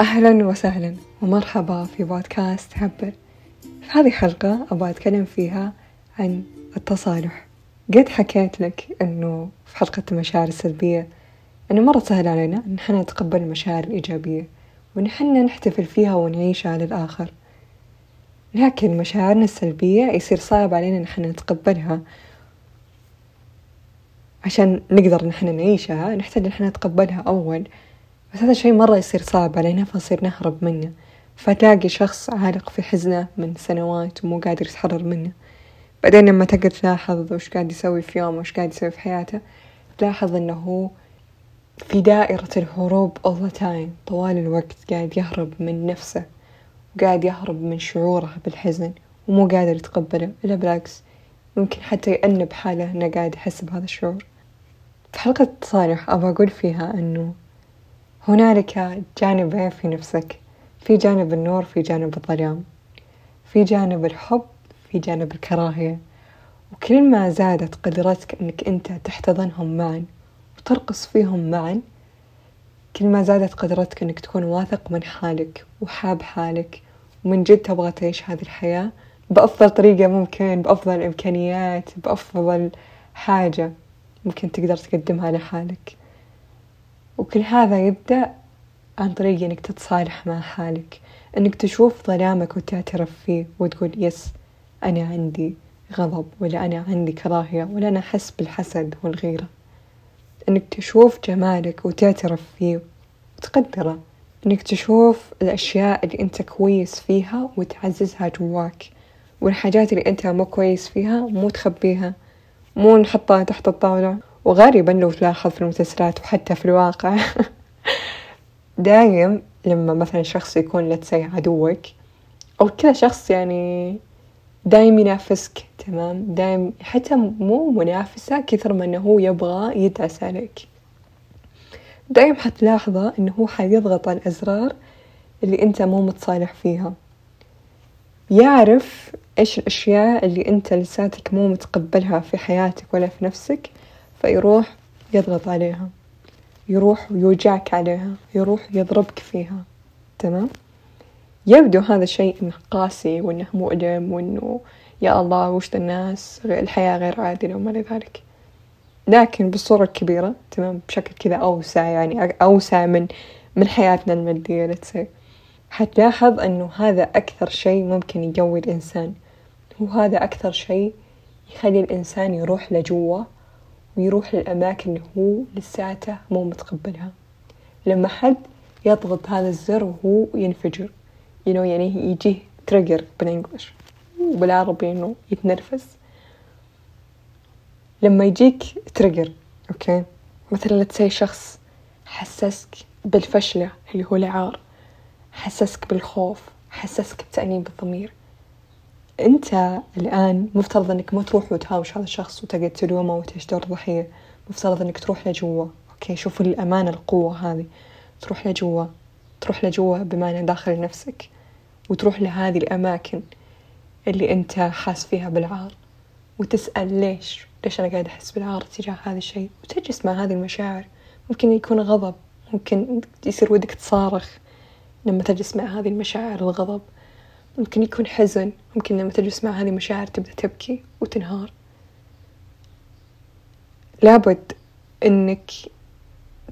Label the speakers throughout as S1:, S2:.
S1: أهلا وسهلا ومرحبا في بودكاست عبر في هذه الحلقة أبغى أتكلم فيها عن التصالح. قد حكيت لك أنه في حلقة المشاعر السلبية أنه مرة سهل علينا أن إحنا نتقبل المشاعر الإيجابية وأن إحنا نحتفل فيها ونعيشها للآخر لكن مشاعرنا السلبية يصير صعب علينا نحن نتقبلها. عشان نقدر نحن نعيشها نحتاج نحن نتقبلها أول بس هذا الشي مرة يصير صعب علينا فنصير نهرب منه. فتلاقي شخص عالق في حزنه من سنوات ومو قادر يتحرر منه. بعدين لما تقعد تلاحظ وش قاعد يسوي في يومه وش قاعد يسوي في حياته تلاحظ إنه هو في دائرة الهروب all the time طوال الوقت قاعد يهرب من نفسه وقاعد يهرب من شعوره بالحزن ومو قادر يتقبله إلا بالعكس ممكن حتى يأنب حاله إنه قاعد يحس بهذا الشعور. في حلقة التصالح أبغى أقول فيها أنه هنالك جانبين في نفسك في جانب النور في جانب الظلام في جانب الحب في جانب الكراهية. وكل ما زادت قدرتك أنك أنت تحتضنهم معا وترقص فيهم معا كل ما زادت قدرتك أنك تكون واثق من حالك وحاب حالك ومن جد تبغى تعيش هذه الحياة بأفضل طريقة ممكن بأفضل الإمكانيات بأفضل حاجة ممكن تقدر تقدمها لحالك. وكل هذا يبدأ عن طريق إنك تتصالح مع حالك إنك تشوف ظلامك وتعترف فيه وتقول يس أنا عندي غضب ولا أنا عندي كراهية ولا أنا أحس بالحسد والغيرة. إنك تشوف جمالك وتعترف فيه وتقدره إنك تشوف الأشياء اللي أنت كويس فيها وتعززها جواك والحاجات اللي أنت مو كويس فيها مو تخبيها مو نحطها تحت الطاولة. وغالبا لو تلاحظ في المسلسلات وحتى في الواقع. دايم لما مثلا شخص يكون لتسي عدوك أو كذا شخص يعني دايم ينافسك تمام؟ دايم حتى مو منافسة كثر ما إنه هو يبغى يدعس عليك. دايم حتلاحظه إنه هو حيضغط على الأزرار اللي أنت مو متصالح فيها. يعرف إيش الأشياء اللي أنت لساتك مو متقبلها في حياتك ولا في نفسك فيروح يضغط عليها. يروح ويوجعك عليها. يروح يضربك فيها. تمام؟ يبدو هذا الشيء إنه قاسي وإنه مؤلم وإنه يا الله وش الناس؟ الحياة غير عادلة وما إلى ذلك. لكن بالصورة الكبيرة تمام؟ بشكل كذا أوسع يعني أوسع من من حياتنا المادية لتسي حتلاحظ أنه هذا أكثر شيء ممكن يقوي الإنسان. وهذا أكثر شيء يخلي الإنسان يروح لجوا ويروح للأماكن اللي هو لساته مو متقبلها. لما حد يضغط هذا الزر وهو ينفجر you know يعني يجيه تريجر بالإنجلش. وبالعربي إنه يتنرفز. لما يجيك trigger okay مثلا let's say شخص حسسك بالفشلة اللي هو العار حسسك بالخوف حسسك بتأنيب الضمير. أنت الآن مفترض أنك ما تروح وتهاوش هذا الشخص وتقعد تلومه وتعيش دور ضحية. مفترض أنك تروح لجوا. okay شوفوا الأمانة القوة هذه. تروح لجوا. تروح لجوا بمعنى داخل نفسك. وتروح لهذه الأماكن اللي أنت حاس فيها بالعار. وتسأل ليش؟ ليش أنا قاعد أحس بالعار تجاه هذا الشيء؟ وتجلس مع هذه المشاعر. ممكن يكون غضب. ممكن يصير ودك تصارخ لما تجلس مع هذه المشاعر الغضب. ممكن يكون حزن. ممكن لما تجلس مع هذه المشاعر تبدأ تبكي وتنهار. لابد إنك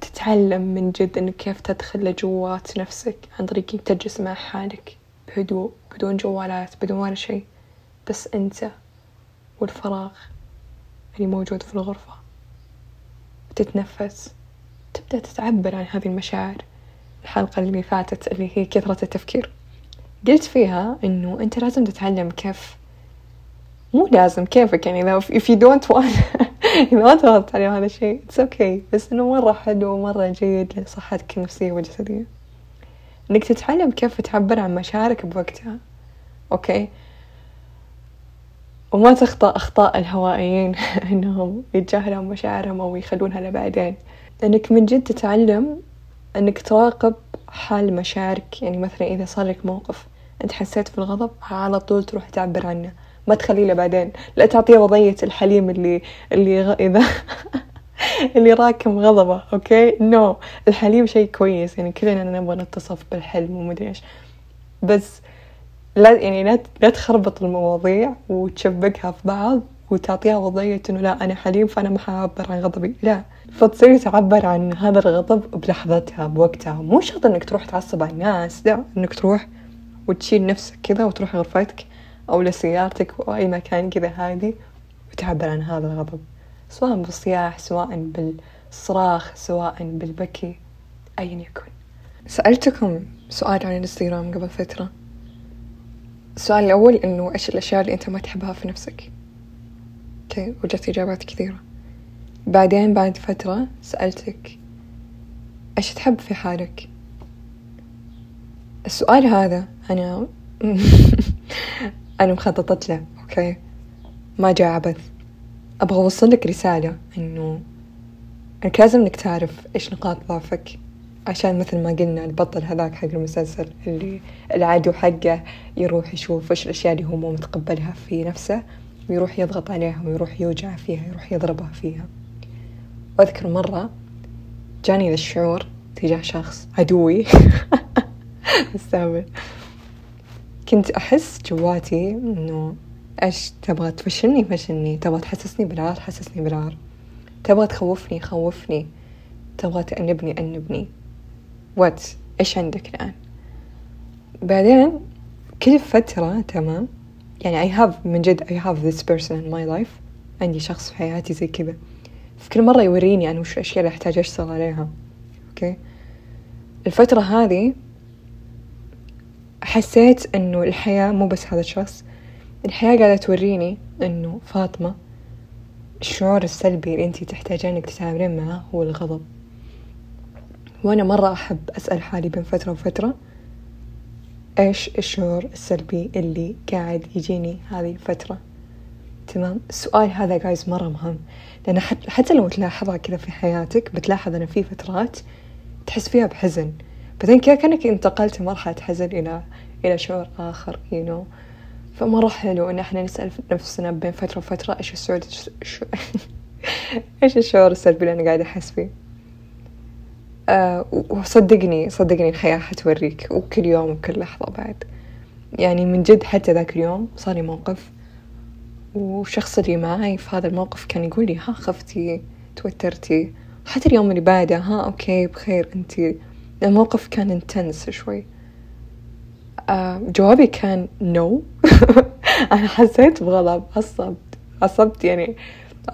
S1: تتعلم من جد إنك كيف تدخل لجوات نفسك عن طريق إنك تجلس مع حالك بهدوء بدون جوالات بدون ولا شيء. بس أنت والفراغ اللي موجود في الغرفة. وتتنفس تبدأ تتعبر عن هذه المشاعر. الحلقة اللي فاتت اللي هي كثرة التفكير. قلت فيها إنه أنت لازم تتعلم كيف مو لازم كيفك يعني إذا if you don't want إذا ما تضغط على هذا الشيء it's okay. بس إنه مرة حلو ومرة جيد لصحتك النفسية والجسدية. إنك تتعلم كيف تعبر عن مشاعرك بوقتها. okay وما تخطأ أخطاء الهوائيين إنهم يتجاهلوا مشاعرهم أو يخلونها لبعدين. إنك من جد تتعلم إنك تراقب حال مشاعرك. يعني مثلا إذا صار لك موقف. أنت حسيت في الغضب؟ على طول تروح تعبر عنه. ما تخليه لبعدين لا تعطيه وضعية الحليم اللي اللي غ... إذا اللي راكم غضبه okay؟ no no. الحليم شيء كويس. يعني كلنا نبغى نتصف بالحلم ومدري إيش. بس لا يعني لا لا تخربط المواضيع وتشبكها في بعض وتعطيها وضعية إنه لا أنا حليم فأنا ما حعبر عن غضبي. لا. فتصير تعبر عن هذا الغضب بلحظتها بوقتها. مو شرط إنك تروح تعصب على الناس. لا إنك تروح وتشيل نفسك كذا وتروح غرفتك أو لسيارتك أو أي مكان كذا هادي وتعبر عن هذا الغضب سواء بالصياح سواء بالصراخ سواء بالبكي أيا يكن. سألتكم سؤال عن الإنستغرام قبل فترة. السؤال الأول إنه إيش الأشياء اللي أنت ما تحبها في نفسك؟ okay وجت إجابات كثيرة. بعدين بعد فترة سألتك إيش تحب في حالك؟ السؤال هذا أنا أنا مخططت له okay؟ ما جاء عبث. أبغى أوصل لك رسالة إنه إنك لازم إنك تعرف إيش نقاط ضعفك عشان مثل ما قلنا البطل هذاك حق المسلسل اللي العدو حقه يروح يشوف إيش الأشياء اللي هو مو متقبلها في نفسه ويروح يضغط عليها ويروح يوجع فيها يروح يضربها فيها. وأذكر مرة جاني ذا الشعور تجاه شخص عدوي. استهبل كنت أحس جواتي إنه إيش تبغى تفشلني فشلني. تبغى تحسسني بالعار حسسني بالعار تبغى تخوفني خوفني. تبغى تأنبني أنبني. what إيش عندك الآن؟ بعدين كل فترة تمام؟ يعني I have من جد I have this person in my life. عندي شخص في حياتي زي كذا. في كل مرة يوريني أنا وش الأشياء اللي أحتاج أشتغل عليها. okay الفترة هذه حسيت إنه الحياة مو بس هذا الشخص الحياة قاعدة توريني إنه فاطمة الشعور السلبي اللي أنتي تحتاجين إنك تتعاملين معه هو الغضب. وأنا مرة أحب أسأل حالي بين فترة وفترة إيش الشعور السلبي اللي قاعد يجيني هذه الفترة؟ تمام؟ السؤال هذا جايز مرة مهم لأن حتى لو تلاحظها كذا في حياتك بتلاحظ أن في فترات تحس فيها بحزن. بعدين كذا كأنك انتقلت مرحلة حزن إلى إلى شعور آخر you know. فمرة حلو إن إحنا نسأل نفسنا بين فترة وفترة إيش الشعور إيش الشعور السلبي اللي أنا قاعدة أحس فيه؟ آه وصدقني صدقني الحياة حتوريك وكل يوم وكل لحظة بعد. يعني من جد حتى ذاك اليوم صار لي موقف والشخص اللي معاي في هذا الموقف كان يقول لي ها خفتي توترتي. حتى اليوم اللي بعده ها okay بخير أنتي الموقف كان intense شوي. آه جوابي كان no أنا حسيت بغضب عصبت عصبت يعني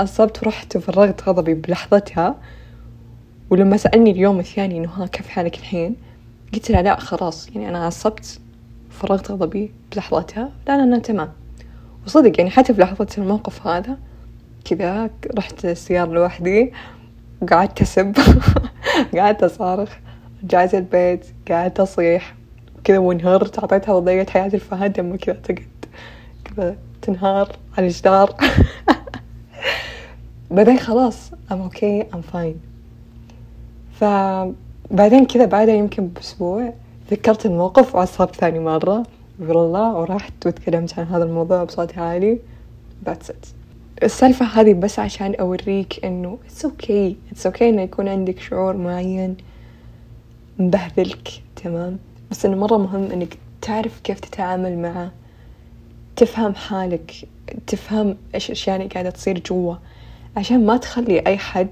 S1: عصبت ورحت وفرغت غضبي بلحظتها. ولما سألني اليوم الثاني إنه ها كيف حالك الحين؟ قلت له لا خلاص. يعني أنا عصبت فرغت غضبي بلحظتها. لا لا أنا تمام. وصدق يعني حتى في لحظة الموقف هذا كذا رحت السيارة لوحدي وقعدت أسب قعدت أصارخ. رجعت البيت قعدت أصيح كذا وانهرت أعطيتها وضعية حياة الفهد لما كذا تقعد كذا تنهار على الجدار. بعدين خلاص I'm okay I'm fine. فبعدين كذا بعدها يمكن بأسبوع ذكرت الموقف وعصبت ثاني مرة. والله ورحت وتكلمت عن هذا الموضوع بصوت عالي. That's it. السالفة هذه بس عشان أوريك إنه it's okay it's okay إنه يكون عندك شعور معين. مبهذلك تمام؟ بس إنه مرة مهم إنك تعرف كيف تتعامل معه تفهم حالك تفهم إيش الأشياء اللي قاعدة تصير جوا. عشان ما تخلي أي حد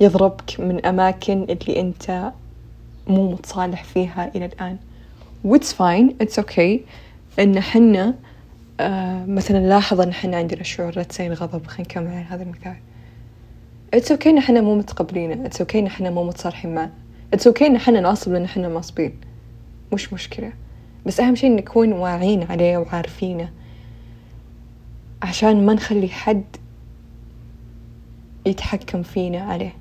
S1: يضربك من أماكن اللي أنت مو متصالح فيها إلى الآن. و it's fine it's okay إن حنا آه مثلا لاحظ إن حنا عندنا شعور لا الغضب. خلينا نكمل على هذا المثال. it's okay إن حنا مو متقبلينه. it's okay إن حنا مو متصالحين معه. it's okay إن حنا نعصب لأن حنا معصبين مش مشكلة. بس أهم شيء نكون واعيين عليه وعارفينه. عشان ما نخلي حد يتحكم فينا عليه.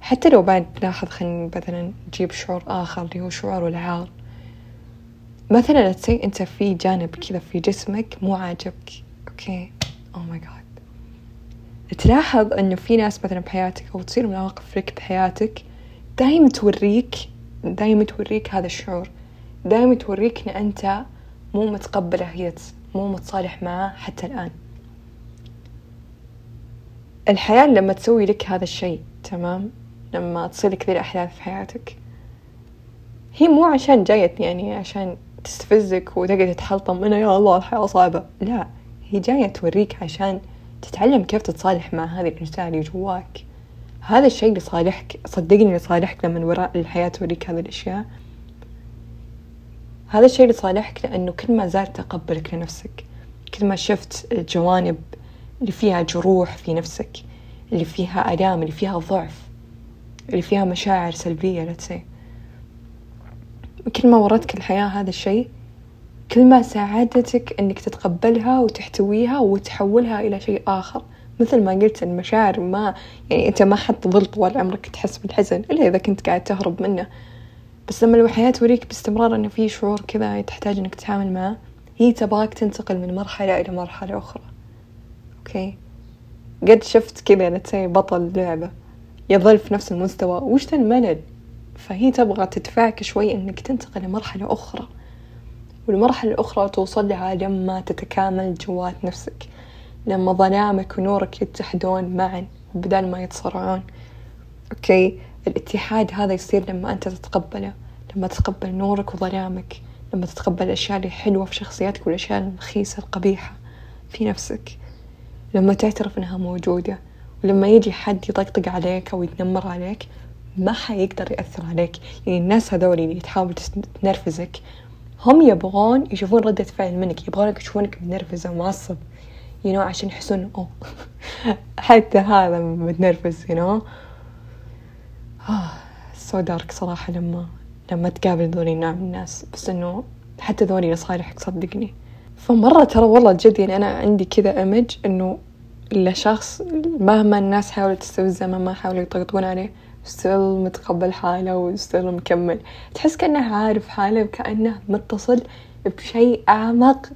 S1: حتى لو بعد لاحظ خلينا مثلا نجيب شعور آخر اللي هو شعور العار. مثلا let's say أنت في جانب كذا في جسمك مو عاجبك. okay. oh my god تلاحظ إنه في ناس مثلا بحياتك أو تصير مواقف لك بحياتك دايما توريك دايما توريك هذا الشعور. دايما توريك إن أنت مو متقبله هي مو متصالح معاه حتى الآن. الحياة لما تسوي لك هذا الشيء تمام؟ لما تصير لك ذي الأحداث في حياتك. هي مو عشان جاية يعني عشان تستفزك وتقعد تحلطم إنه يا الله الحياة صعبة. لا هي جاية توريك عشان تتعلم كيف تتصالح مع هذه الأجزاء اللي جواك. هذا الشيء لصالحك صدقني لصالحك لما وراء الحياة توريك هذه الأشياء. هذا الشيء لصالحك لأنه كل ما زاد تقبلك لنفسك كل ما شفت الجوانب اللي فيها جروح في نفسك اللي فيها آلام اللي فيها ضعف اللي فيها مشاعر سلبية لا تسي كل ما ورتك الحياة هذا الشيء كل ما ساعدتك إنك تتقبلها وتحتويها وتحولها إلى شيء آخر مثل ما قلت المشاعر ما يعني أنت ما حتظل طوال عمرك تحس بالحزن إلا إذا كنت قاعد تهرب منه. بس لما الحياة توريك باستمرار انه في شعور كذا تحتاج إنك تتعامل معه هي تبغاك تنتقل من مرحلة إلى مرحلة أخرى. أوكي؟ قد شفت كذا نتسي بطل لعبة يظل في نفس المستوى وش الملل؟ فهي تبغى تدفعك شوي إنك تنتقل لمرحلة أخرى. والمرحلة الأخرى توصل لها لما تتكامل جوات نفسك. لما ظلامك ونورك يتحدون معا بدل ما يتصارعون أوكي الاتحاد هذا يصير لما أنت تتقبله لما تتقبل نورك وظلامك لما تتقبل الأشياء اللي حلوة في شخصيتك والأشياء الرخيصة القبيحة في نفسك. لما تعترف إنها موجودة ولما يجي حد يطقطق عليك أو يتنمر عليك ما حيقدر يأثر عليك. يعني الناس هذول اللي تحاول تنرفزك هم يبغون يشوفون ردة فعل منك يبغونك يشوفونك متنرفز ومعصب. You know عشان يحسون أوه. حتى هذا متنرفز you know. so dark صراحة لما لما تقابل ذولي النوع من الناس. بس إنه حتى ذولي لصالحك صدقني. فمرة ترى والله جد يعني أنا عندي كذا image إنه الشخص مهما الناس حاولت تستفزه مهما حاولوا يطقطقون عليه still متقبل حاله و still مكمل. تحس كأنه عارف حاله وكأنه متصل بشيء أعمق.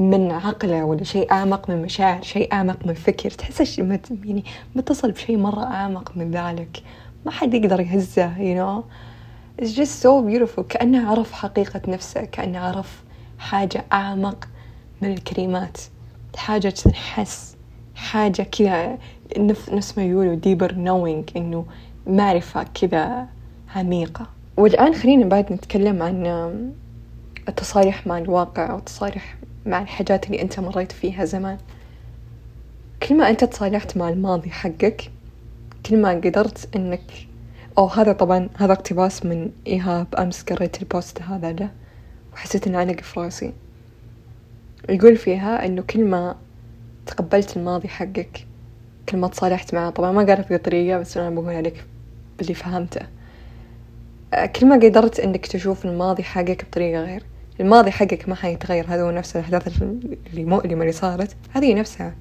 S1: من عقله ولا شيء أعمق من مشاعر شيء أعمق من فكر. تحس يعني متصل بشيء مرة أعمق من ذلك. ما حد يقدر يهزه you know. It's just so beautiful. كأنه عرف حقيقة نفسه كأنه عرف حاجة أعمق من الكلمات. حاجة تنحس حاجة كذا. نفس ما يقولوا deeper knowing إنه معرفة كذا عميقة. والآن خلينا بعد نتكلم عن التصالح مع الواقع أو مع الحاجات اللي أنت مريت فيها زمان. كل ما أنت تصالحت مع الماضي حقك كل ما قدرت إنك أو هذا طبعا هذا اقتباس من إيهاب أمس قريت البوست هذا له وحسيت إنه علق في راسي. يقول فيها إنه كل ما تقبلت الماضي حقك كل ما تصالحت معه طبعا ما قالت بطريقة بس أنا بقولها لك باللي فهمته. آه، كل ما قدرت إنك تشوف الماضي حقك بطريقة غير. الماضي حقك ما حيتغير. هذا هو نفس الأحداث اللي مؤلمة اللي صارت. هذه نفسها.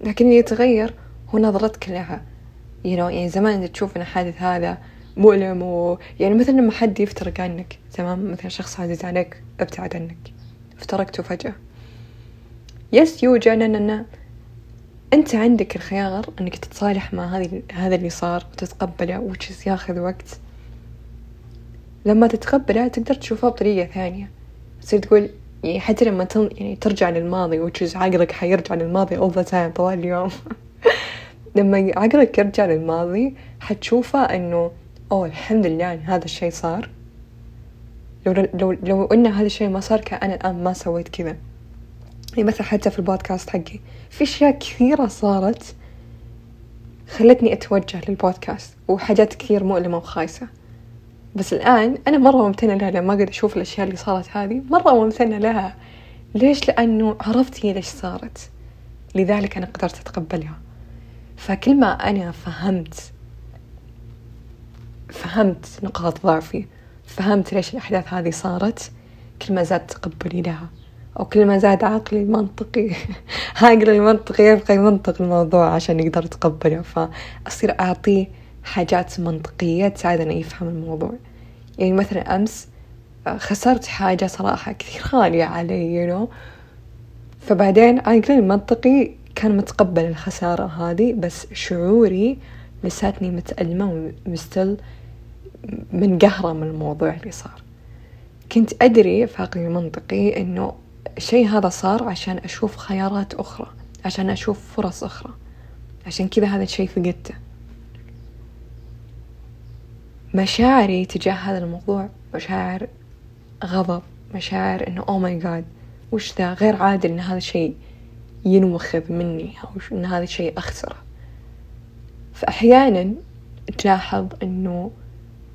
S1: لكن اللي يتغير هو نظرتك لها. You know, يعني زمان تشوف إن الحادث هذا مؤلم و يعني مثل لما حد يفترق عنك. تمام؟ مثلا شخص عزيز عليك أبتعد عنك. افترقته فجأة. يس يوجد أن أنت عندك الخيار أنك تتصالح مع هذه هذا اللي صار وتتقبله which ياخذ وقت. لما تتقبله تقدر تشوفه بطريقة ثانية. تصير تقول يعني حتى لما تن يعني ترجع للماضي which عقلك حيرجع للماضي all the time طوال اليوم. لما عقلك يرجع للماضي حتشوفه إنه أوه الحمد لله إن هذا الشيء صار. لو لو لو إن هذا الشيء ما صار كأن أنا الآن ما سويت كذا. يعني مثلا حتى في البودكاست حقي في أشياء كثيرة صارت خلتني أتوجه للبودكاست وحاجات كثير مؤلمة وخايسة. بس الآن أنا مرة ممتنة لها لما أقعد أشوف الأشياء اللي صارت هذه مرة ممتنة لها. ليش؟ لأنه عرفت هي ليش صارت. لذلك أنا قدرت أتقبلها. فكل ما أنا فهمت فهمت نقاط ضعفي فهمت ليش الأحداث هذه صارت كل ما زاد تقبلي لها. أو كل ما زاد عقلي المنطقي عقلي المنطقي يبقى يمنطق الموضوع عشان يقدر يتقبله فأصير أعطيه حاجات منطقية تساعدنا يفهم الموضوع. يعني مثلا أمس آه، خسرت حاجة صراحة كثير غالية علي you know. فبعدين عقلي المنطقي كان متقبل الخسارة هذه بس شعوري لساتني متألمة ومستل منقهرة من الموضوع اللي صار. كنت أدري في عقلي المنطقي إنه الشيء هذا صار عشان أشوف خيارات أخرى عشان أشوف فرص أخرى عشان كذا هذا الشيء فقدته. مشاعري تجاه هذا الموضوع مشاعر غضب مشاعر إنه أو ماي جاد وش ذا؟ غير عادل إن هذا الشيء ينوخذ مني أو إن هذا الشيء أخسره. فاحيانا تلاحظ إنه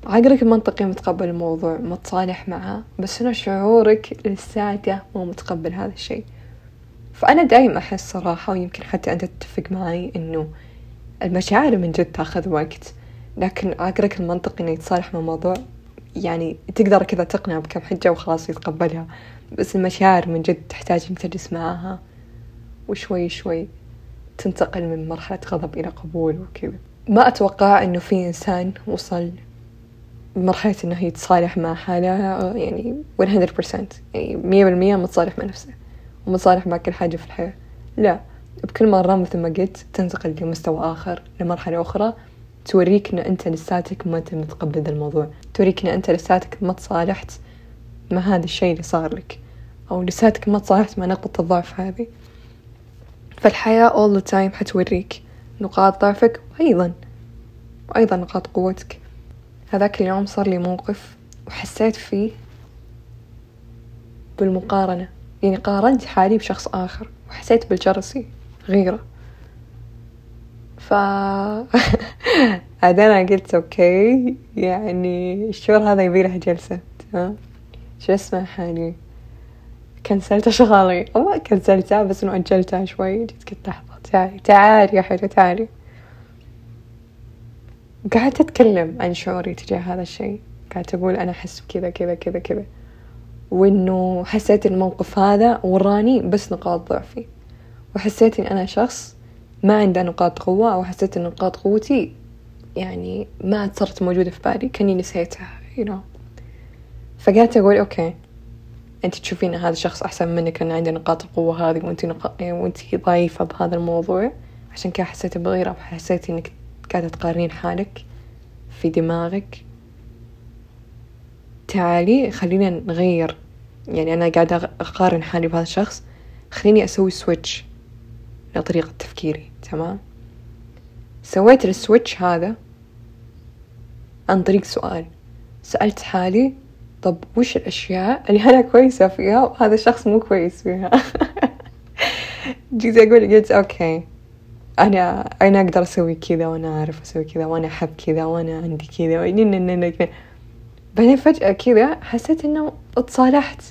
S1: عقلك المنطقي متقبل الموضوع متصالح معه بس إنه شعورك لساته مو متقبل هذا الشيء. فأنا دايم أحس صراحة ويمكن حتى أنت تتفق معي إنه المشاعر من جد تأخذ وقت. لكن عقلك المنطقي إنه يتصالح مع الموضوع يعني تقدر كذا تقنع بكم حجة وخلاص يتقبلها. بس المشاعر من جد تحتاج إنك تجلس معاها وشوي شوي تنتقل من مرحلة غضب إلى قبول وكذا. ما أتوقع إنه في إنسان وصل مرحلة إنه يتصالح مع حاله يعني 100% يعني مية بالمية متصالح مع نفسه ومتصالح مع كل حاجة في الحياة. لا بكل مرة مثل ما قلت تنتقل لمستوى آخر لمرحلة أخرى. توريك إن أنت لساتك ما أنت متقبل الموضوع. توريك إن أنت لساتك ما تصالحت مع هذا الشيء اللي صار لك. أو لساتك ما تصالحت مع نقطة الضعف هذه. فالحياة all the time حتوريك نقاط ضعفك وأيضا وأيضا نقاط قوتك. هذاك اليوم صار لي موقف وحسيت فيه بالمقارنة. يعني قارنت حالي بشخص آخر وحسيت بالجرسي غيرة. ف أنا قلت أوكي يعني الشعور هذا يبي له جلسة. شو اسمه حالي؟ كنسلت أشغالي أو ما كنسلتها بس إنه أجلتها شوي. جيت قلت لحظة. تعالي تعالي يا حلوة تعالي قعدت أتكلم عن شعوري تجاه هذا الشيء. قعدت أقول أنا أحس بكذا كذا كذا كذا. وإنه حسيت الموقف هذا وراني بس نقاط ضعفي. وحسيت إن أنا شخص ما عنده نقاط قوة أو حسيت إن نقاط قوتي يعني ما صارت موجودة في بالي كأني نسيتها you know. فقعدت أقول okay أنت تشوفين هذا الشخص أحسن منك أن عنده نقاط القوة هذه وأنت نق... وأنت ضعيفة بهذا الموضوع. عشان كذا حسيت بغيرة وحسيت إنك قاعدة تقارنين حالك في دماغك. تعالي خلينا نغير يعني أنا قاعدة أقارن حالي بهذا الشخص خليني أسوي switch لطريقة تفكيري تمام؟ سويت ال switch هذا عن طريق سؤال. سألت حالي طب وش الأشياء اللي أنا كويسة فيها وهذا الشخص مو كويس فيها؟ جيت أقول قلت okay أنا أنا أقدر أسوي كذا وأنا أعرف أسوي كذا وأنا أحب كذا وأنا عندي كذا بعدين فجأة كذا حسيت إنه اتصالحت.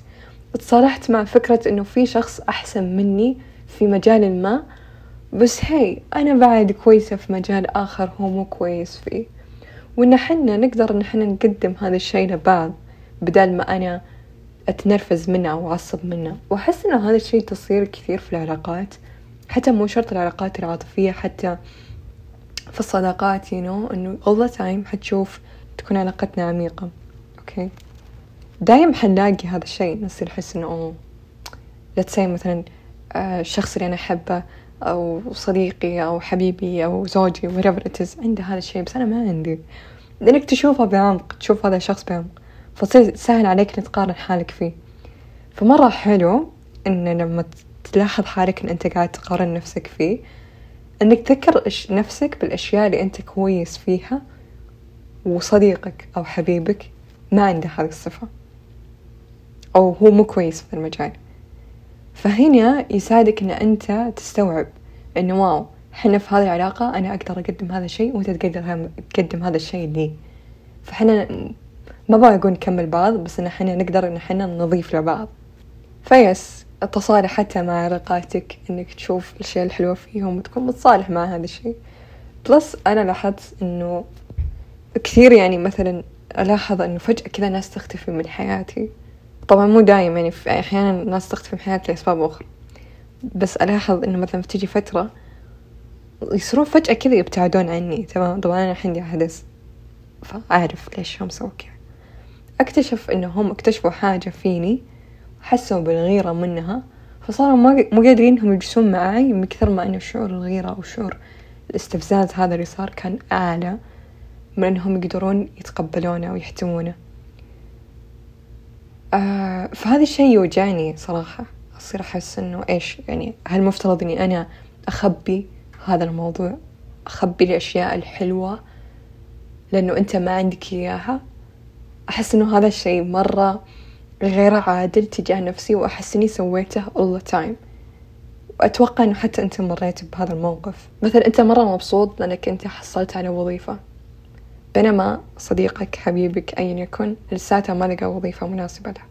S1: اتصالحت مع فكرة إنه في شخص أحسن مني في مجال ما بس هي أنا بعد كويسة في مجال آخر هو مو كويس فيه. وإن حنا نقدر إن حنا نقدم هذا الشي لبعض بدل ما أنا أتنرفز منه أو أعصب منه. وأحس إنه هذا الشي تصير كثير في العلاقات حتى مو شرط العلاقات العاطفية حتى في الصداقات you know إنه all the time حتشوف تكون علاقتنا عميقة. okay دايم حنلاقي هذا الشيء نصير نحس إنه أوه let's say مثلا الشخص اللي أنا أحبه أو صديقي أو حبيبي أو زوجي whatever it is عنده هذا الشيء بس أنا ما عندي. لأنك تشوفه بعمق تشوف هذا الشخص بعمق فتصير سهل عليك إنك تقارن حالك فيه. فمرة حلو إن لما تلاحظ حالك إن أنت قاعد تقارن نفسك فيه إنك تذكر نفسك بالأشياء اللي أنت كويس فيها وصديقك أو حبيبك ما عنده هذه الصفة أو هو مو كويس في المجال. فهنا يساعدك إن أنت تستوعب إنه واو حنا في هذه العلاقة أنا أقدر أقدم هذا الشيء وأنت تقدر تقدم هذا الشيء لي. فحنا ما أقول نكمل بعض بس إن حنا نقدر إن حنا نضيف لبعض فيس التصالح حتى مع علاقاتك إنك تشوف الأشياء الحلوة فيهم وتكون متصالح مع هذا الشيء. بلس أنا لاحظت إنه كثير يعني مثلا ألاحظ إنه فجأة كذا ناس تختفي من حياتي. طبعا مو دايم يعني في أحيانا ناس تختفي من حياتي لأسباب أخرى. بس ألاحظ إنه مثلا بتيجي فترة يصيرون فجأة كذا يبتعدون عني. تمام؟ طبعا أنا عندي حدث فأعرف ليش هم سووا كذا. أكتشف إنهم اكتشفوا حاجة فيني حسوا بالغيرة منها فصاروا مو قادرين إنهم يجلسون معاي من كثر ما إنه شعور الغيرة أو شعور الاستفزاز هذا اللي صار كان أعلى من إنهم يقدرون يتقبلونه ويحتوونه آه فهذا الشيء يوجعني صراحة. أصير أحس إنه إيش يعني هل مفترض إني أنا أخبي هذا الموضوع؟ أخبي الأشياء الحلوة لأنه أنت ما عندك إياها؟ أحس إنه هذا الشيء مرة غير عادل تجاه نفسي وأحس إني سويته all the time. وأتوقع إنه حتى أنت مريت بهذا الموقف. مثلا أنت مرة مبسوط لأنك أنت حصلت على وظيفة. بينما صديقك حبيبك أيا يكن لساته ما لقى وظيفة مناسبة له.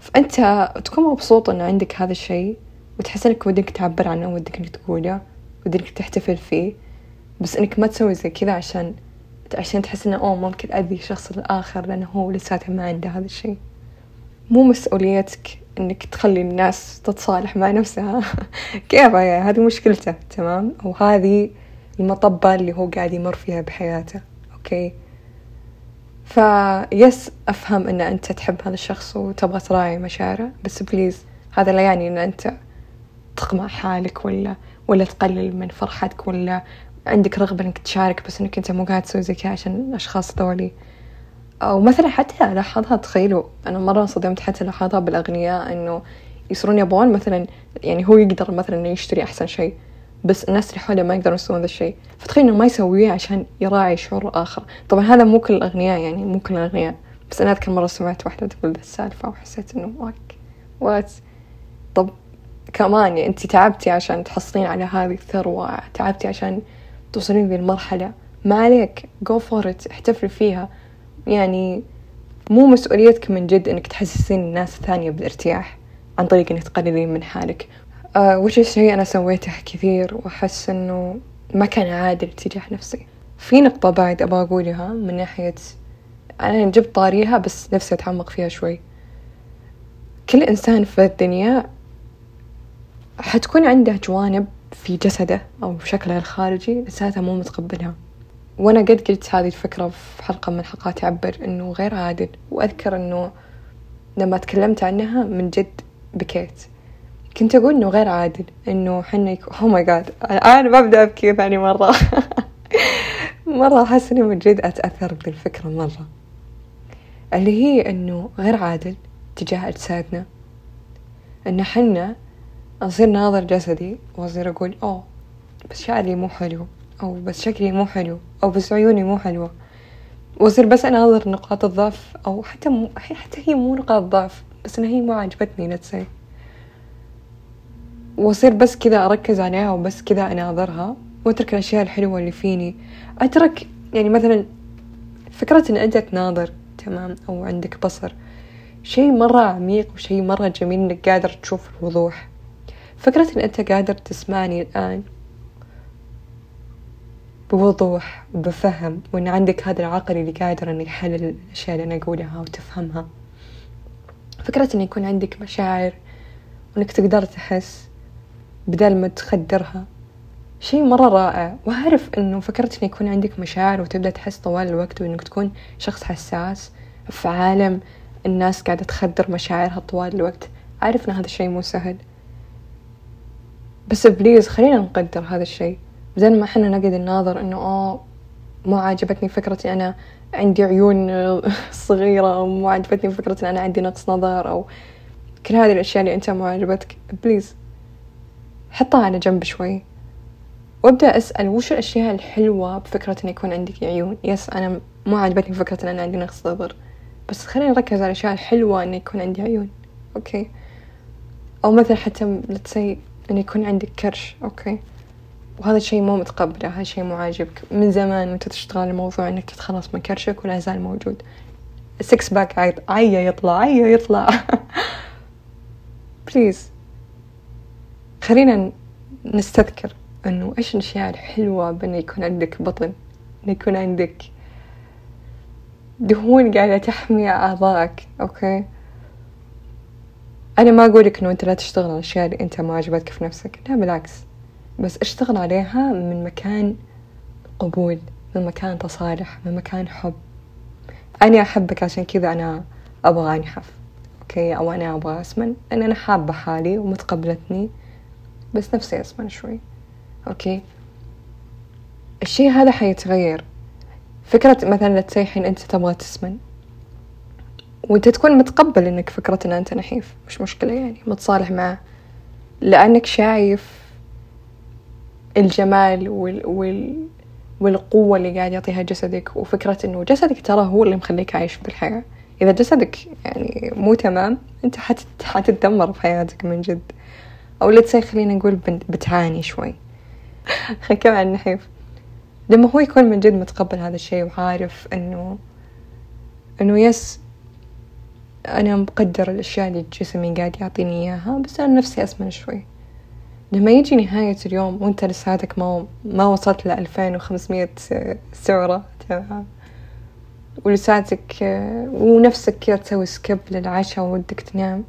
S1: فأنت تكون مبسوط إن عندك هذا الشيء وتحس إنك ودك تعبر عنه ودك إنك تقوله ودك تحتفل فيه بس إنك ما تسوي زي كذا عشان عشان تحس إنه أوه ممكن أذي الشخص الآخر لأنه هو لساته ما عنده هذا الشيء. مو مسؤوليتك إنك تخلي الناس تتصالح مع نفسها. كيف هذه مشكلته تمام؟ وهذه المطبة اللي هو قاعد يمر فيها بحياته. okay؟ في yes أفهم أن أنت تحب هذا الشخص وتبغى تراعي مشاعره بس please هذا لا يعني أن أنت تقمع حالك ولا ولا تقلل من فرحتك ولا عندك رغبة إنك تشارك بس إنك أنت مو قاعد تسوي زي كذا عشان الأشخاص ذولي. أو مثلا حتى ألاحظها تخيلوا أنا مرة انصدمت حتى ألاحظها بالأغنياء إنه يصيرون يبغون مثلا يعني هو يقدر مثلا إنه يشتري أحسن شيء. بس الناس اللي حوله ما يقدرون يسوون ذا الشيء. فتخيل إنه ما يسويه عشان يراعي شعور الآخر. طبعا هذا مو كل الأغنياء يعني مو كل الأغنياء. بس أنا أذكر مرة سمعت واحدة تقول ذا السالفة وحسيت إنه واك what طب كمان يعني أنت تعبتي عشان تحصلين على هذه الثروة تعبتي عشان توصلين ذي المرحلة ما عليك go for احتفلي فيها. يعني مو مسؤوليتك من جد إنك تحسسين الناس الثانية بالارتياح عن طريق إنك تقللين من حالك. وش الشيء أنا سويته كثير وأحس إنه ما كان عادل تجاه نفسي. في نقطة بعد أبغى أقولها من ناحية أنا جبت طاريها بس نفسي أتعمق فيها شوي. كل إنسان في الدنيا حتكون عنده جوانب في جسده أو شكله الخارجي لساتها مو متقبلها. وأنا قد قلت هذه الفكرة في حلقة من حلقات عبر إنه غير عادل. وأذكر إنه لما تكلمت عنها من جد بكيت. كنت أقول إنه غير عادل إنه حنا يكون أو ماي جاد أنا ببدأ أبكي ثاني مرة. مرة أحس إني من جد أتأثر بالفكرة مرة. اللي هي إنه غير عادل تجاه أجسادنا. إن حنا أصير ناظر جسدي وأصير أقول أوه بس شعري مو حلو أو بس شكلي مو حلو أو بس عيوني مو حلوة. وأصير بس أناظر نقاط الضعف أو حتى مو حتى هي مو نقاط ضعف بس إن هي ما عجبتني نتسي وأصير بس كذا أركز عليها وبس كذا أناظرها وأترك الأشياء الحلوة اللي فيني. أترك يعني مثلا فكرة إن أنت تناظر تمام أو عندك بصر شيء مرة عميق وشيء مرة جميل إنك قادر تشوف الوضوح. فكرة إن أنت قادر تسمعني الآن بوضوح وبفهم وإن عندك هذا العقل اللي قادر إنه يحلل الأشياء اللي أنا أقولها وتفهمها. فكرة إن يكون عندك مشاعر وإنك تقدر تحس بدل ما تخدرها. شيء مرة رائع. وأعرف إنه فكرة إن يكون عندك مشاعر وتبدأ تحس طوال الوقت وإنك تكون شخص حساس في عالم الناس قاعدة تخدر مشاعرها طوال الوقت. أعرف إن هذا الشيء مو سهل. بس بليز خلينا نقدر هذا الشيء. بدل ما إحنا نقعد نناظر إنه آه مو عاجبتني فكرة أنا عندي عيون صغيرة أو مو عاجبتني فكرة ان أنا عندي نقص نظر أو كل هذه الأشياء اللي أنت مو عاجبتك. please. حطها على جنب شوي. وأبدأ أسأل وش الأشياء الحلوة بفكرة إن يكون عندك عيون؟ yes أنا مو عاجبتني فكرة إن أنا عندي نقص نظر بس خلينا نركز على الأشياء الحلوة إنه يكون عندي عيون. okay. أو مثلا حتى let's say إنه يكون عندك كرش. okay. وهذا الشيء مو متقبله هذا الشيء مو عاجبك. من زمان وأنت تشتغل الموضوع إنك تتخلص من كرشك ولا زال موجود. six pack عيا يطلع عيا يطلع. please خلينا نستذكر إنه إيش الأشياء الحلوة بانه يكون عندك بطن إنه يكون عندك دهون قاعدة تحمي أعضائك okay؟ أنا ما أقولك إنه أنت لا تشتغل على الأشياء اللي أنت ما عجبتك في نفسك لا بالعكس بس اشتغل عليها من مكان قبول من مكان تصالح من مكان حب. أنا أحبك عشان كذا أنا أبغى أنحف okay؟ أو أنا أبغى أسمن لأن أنا حابة حالي ومتقبلتني. بس نفسي أسمن شوي. okay. الشي هذا حيتغير. فكرة مثلا let's say الحين أنت تبغى تسمن وأنت تكون متقبل إنك فكرة إن أنت نحيف. مش مشكلة يعني. متصالح معه. لأنك شايف الجمال وال, وال والقوة اللي قاعد يعطيها جسدك. وفكرة إنه جسدك ترى هو اللي مخليك عايش بالحياة. إذا جسدك يعني مو تمام حتت... حتتدمر في حياتك من جد. أو لا تسي خلينا نقول بتعاني شوي. خلينا نكمل عن النحيف لما هو يكون من جد متقبل هذا الشيء وعارف إنه إنه يس أنا مقدر الأشياء اللي جسمي قاعد يعطيني إياها بس أنا نفسي أسمن شوي. لما يجي نهاية اليوم وأنت لساتك ما ما وصلت لألفين وخمسمية سعرة تمام؟ ولساتك ونفسك كذا تسوي سكيب للعشاء ودك تنام.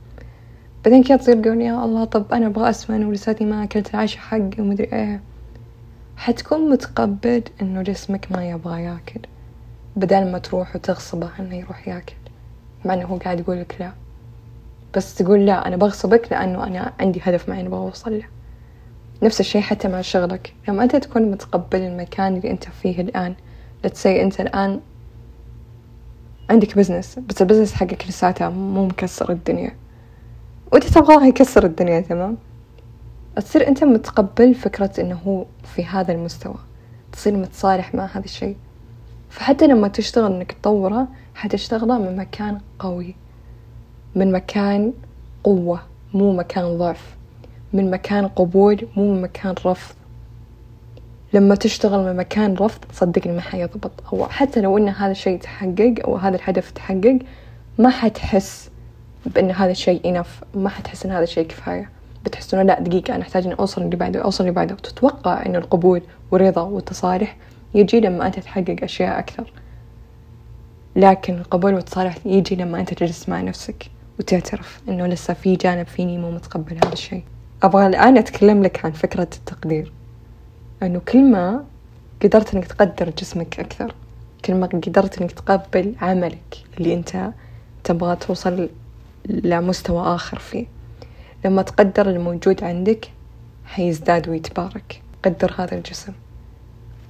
S1: بعدين كذا تصير تقول يا الله طب أنا أبغى أسمن ولساتي ما أكلت العشاء حقي ومدري إيه. حتكون متقبل إنه جسمك ما يبغى ياكل. بدل ما تروح وتغصبه إنه يروح ياكل. مع إنه هو قاعد يقول لك لا. بس تقول لا أنا بغصبك لأنه أنا عندي هدف معين أبغى أوصل له. نفس الشي حتى مع شغلك. لما أنت تكون متقبل المكان اللي أنت فيه الآن let's say أنت الآن عندك business بس ال business حقك لساته مو مكسر الدنيا. وأنت تبغاه يكسر الدنيا تمام؟ تصير أنت متقبل فكرة إنه هو في هذا المستوى تصير متصالح مع هذا الشي فحتى لما تشتغل إنك تطوره حتشتغله من مكان قوي من مكان قوة مو مكان ضعف من مكان قبول مو من مكان رفض. لما تشتغل من مكان رفض صدقني ما حيضبط. أو حتى لو إن هذا الشيء تحقق أو هذا الهدف تحقق ما حتحس بأن هذا الشيء إنف ما حتحس إن هذا الشيء كفاية. بتحس إنه لا دقيقة أنا أحتاج إني أوصل اللي بعده أوصل اللي بعده. وتتوقع إنه القبول والرضا والتصالح يجي لما أنت تحقق أشياء أكثر. لكن القبول والتصالح يجي لما أنت تجلس مع نفسك وتعترف إنه لسه في جانب فيني مو متقبل هذا الشيء. أبغى الآن أتكلم لك عن فكرة التقدير. إنه كل ما قدرت إنك تقدر جسمك أكثر كل ما قدرت إنك تقبل عملك اللي أنت تبغى توصل لمستوى آخر فيه. لما تقدر الموجود عندك حيزداد ويتبارك. قدر هذا الجسم.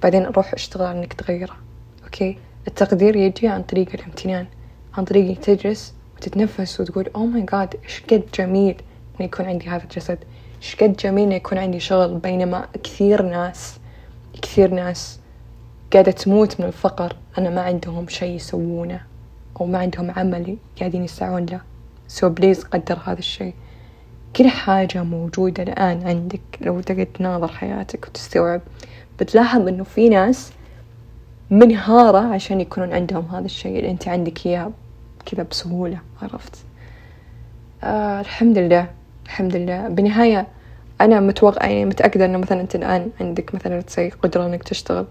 S1: بعدين روح اشتغل على إنك تغيره. okay؟ التقدير يجي عن طريق الامتنان. عن طريق إنك تجلس وتتنفس وتقول oh my god إيش قد جميل إنه يكون عندي هذا الجسد. إيش قد جميل إنه يكون عندي شغل. بينما كثير ناس كثير ناس قاعدة تموت من الفقر. أنا ما عندهم شيء يسوونه أو ما عندهم عمل قاعدين يسعون له. so please قدر هذا الشيء. كل حاجة موجودة الآن عندك لو تقعد تناظر حياتك وتستوعب. بتلاحظ إنه في ناس منهارة عشان يكونون عندهم هذا الشيء اللي أنت عندك إياه كذا بسهولة عرفت؟ آه الحمد لله الحمد لله بالنهاية أنا متوقع يعني متأكدة إنه مثلا أنت الآن عندك مثلا تسي قدرة إنك تشتغل.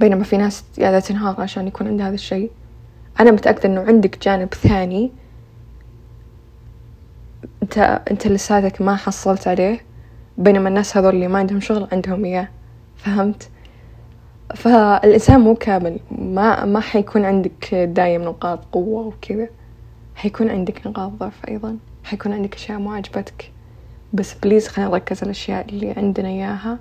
S1: بينما في ناس قاعدة تنهار عشان يكون عندها هذا الشيء. أنا متأكدة إنه عندك جانب ثاني أنت أنت لساتك ما حصلت عليه بينما الناس هذول اللي ما عندهم شغل عندهم إياه. فهمت؟ فالإنسان مو كامل. ما ما حيكون عندك دايم نقاط قوة وكذا. حيكون عندك نقاط ضعف أيضا. حيكون عندك أشياء ما عجبتك بس بليز خلينا نركز على الأشياء اللي عندنا إياها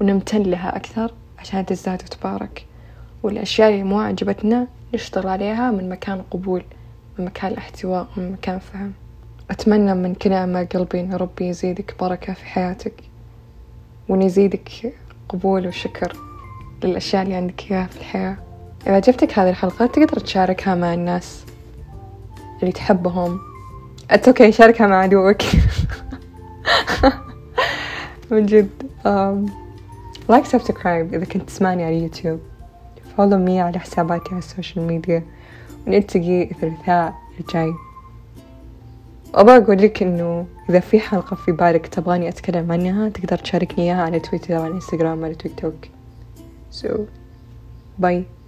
S1: ونمتن لها أكثر عشان تزداد وتبارك والأشياء اللي مو عجبتنا نشتغل عليها من مكان قبول من مكان الاحتواء من مكان فهم. أتمنى من كل أعماق قلبي إن ربي يزيدك بركة في حياتك وإن يزيدك قبول وشكر للأشياء اللي عندك إياها في الحياة. إذا عجبتك هذه الحلقة تقدر تشاركها مع الناس اللي تحبهم. it's okay شاركها مع عدوك. من جد like subscribe إذا كنت تسمعني على يوتيوب follow me على حساباتي على ال social media ونلتقي الثلاثاء الجاي. وأبغى أقول لك إنه إذا في حلقة في بالك تبغاني أتكلم عنها تقدر تشاركني إياها على تويتر أو على إنستغرام على تيك توك. So bye.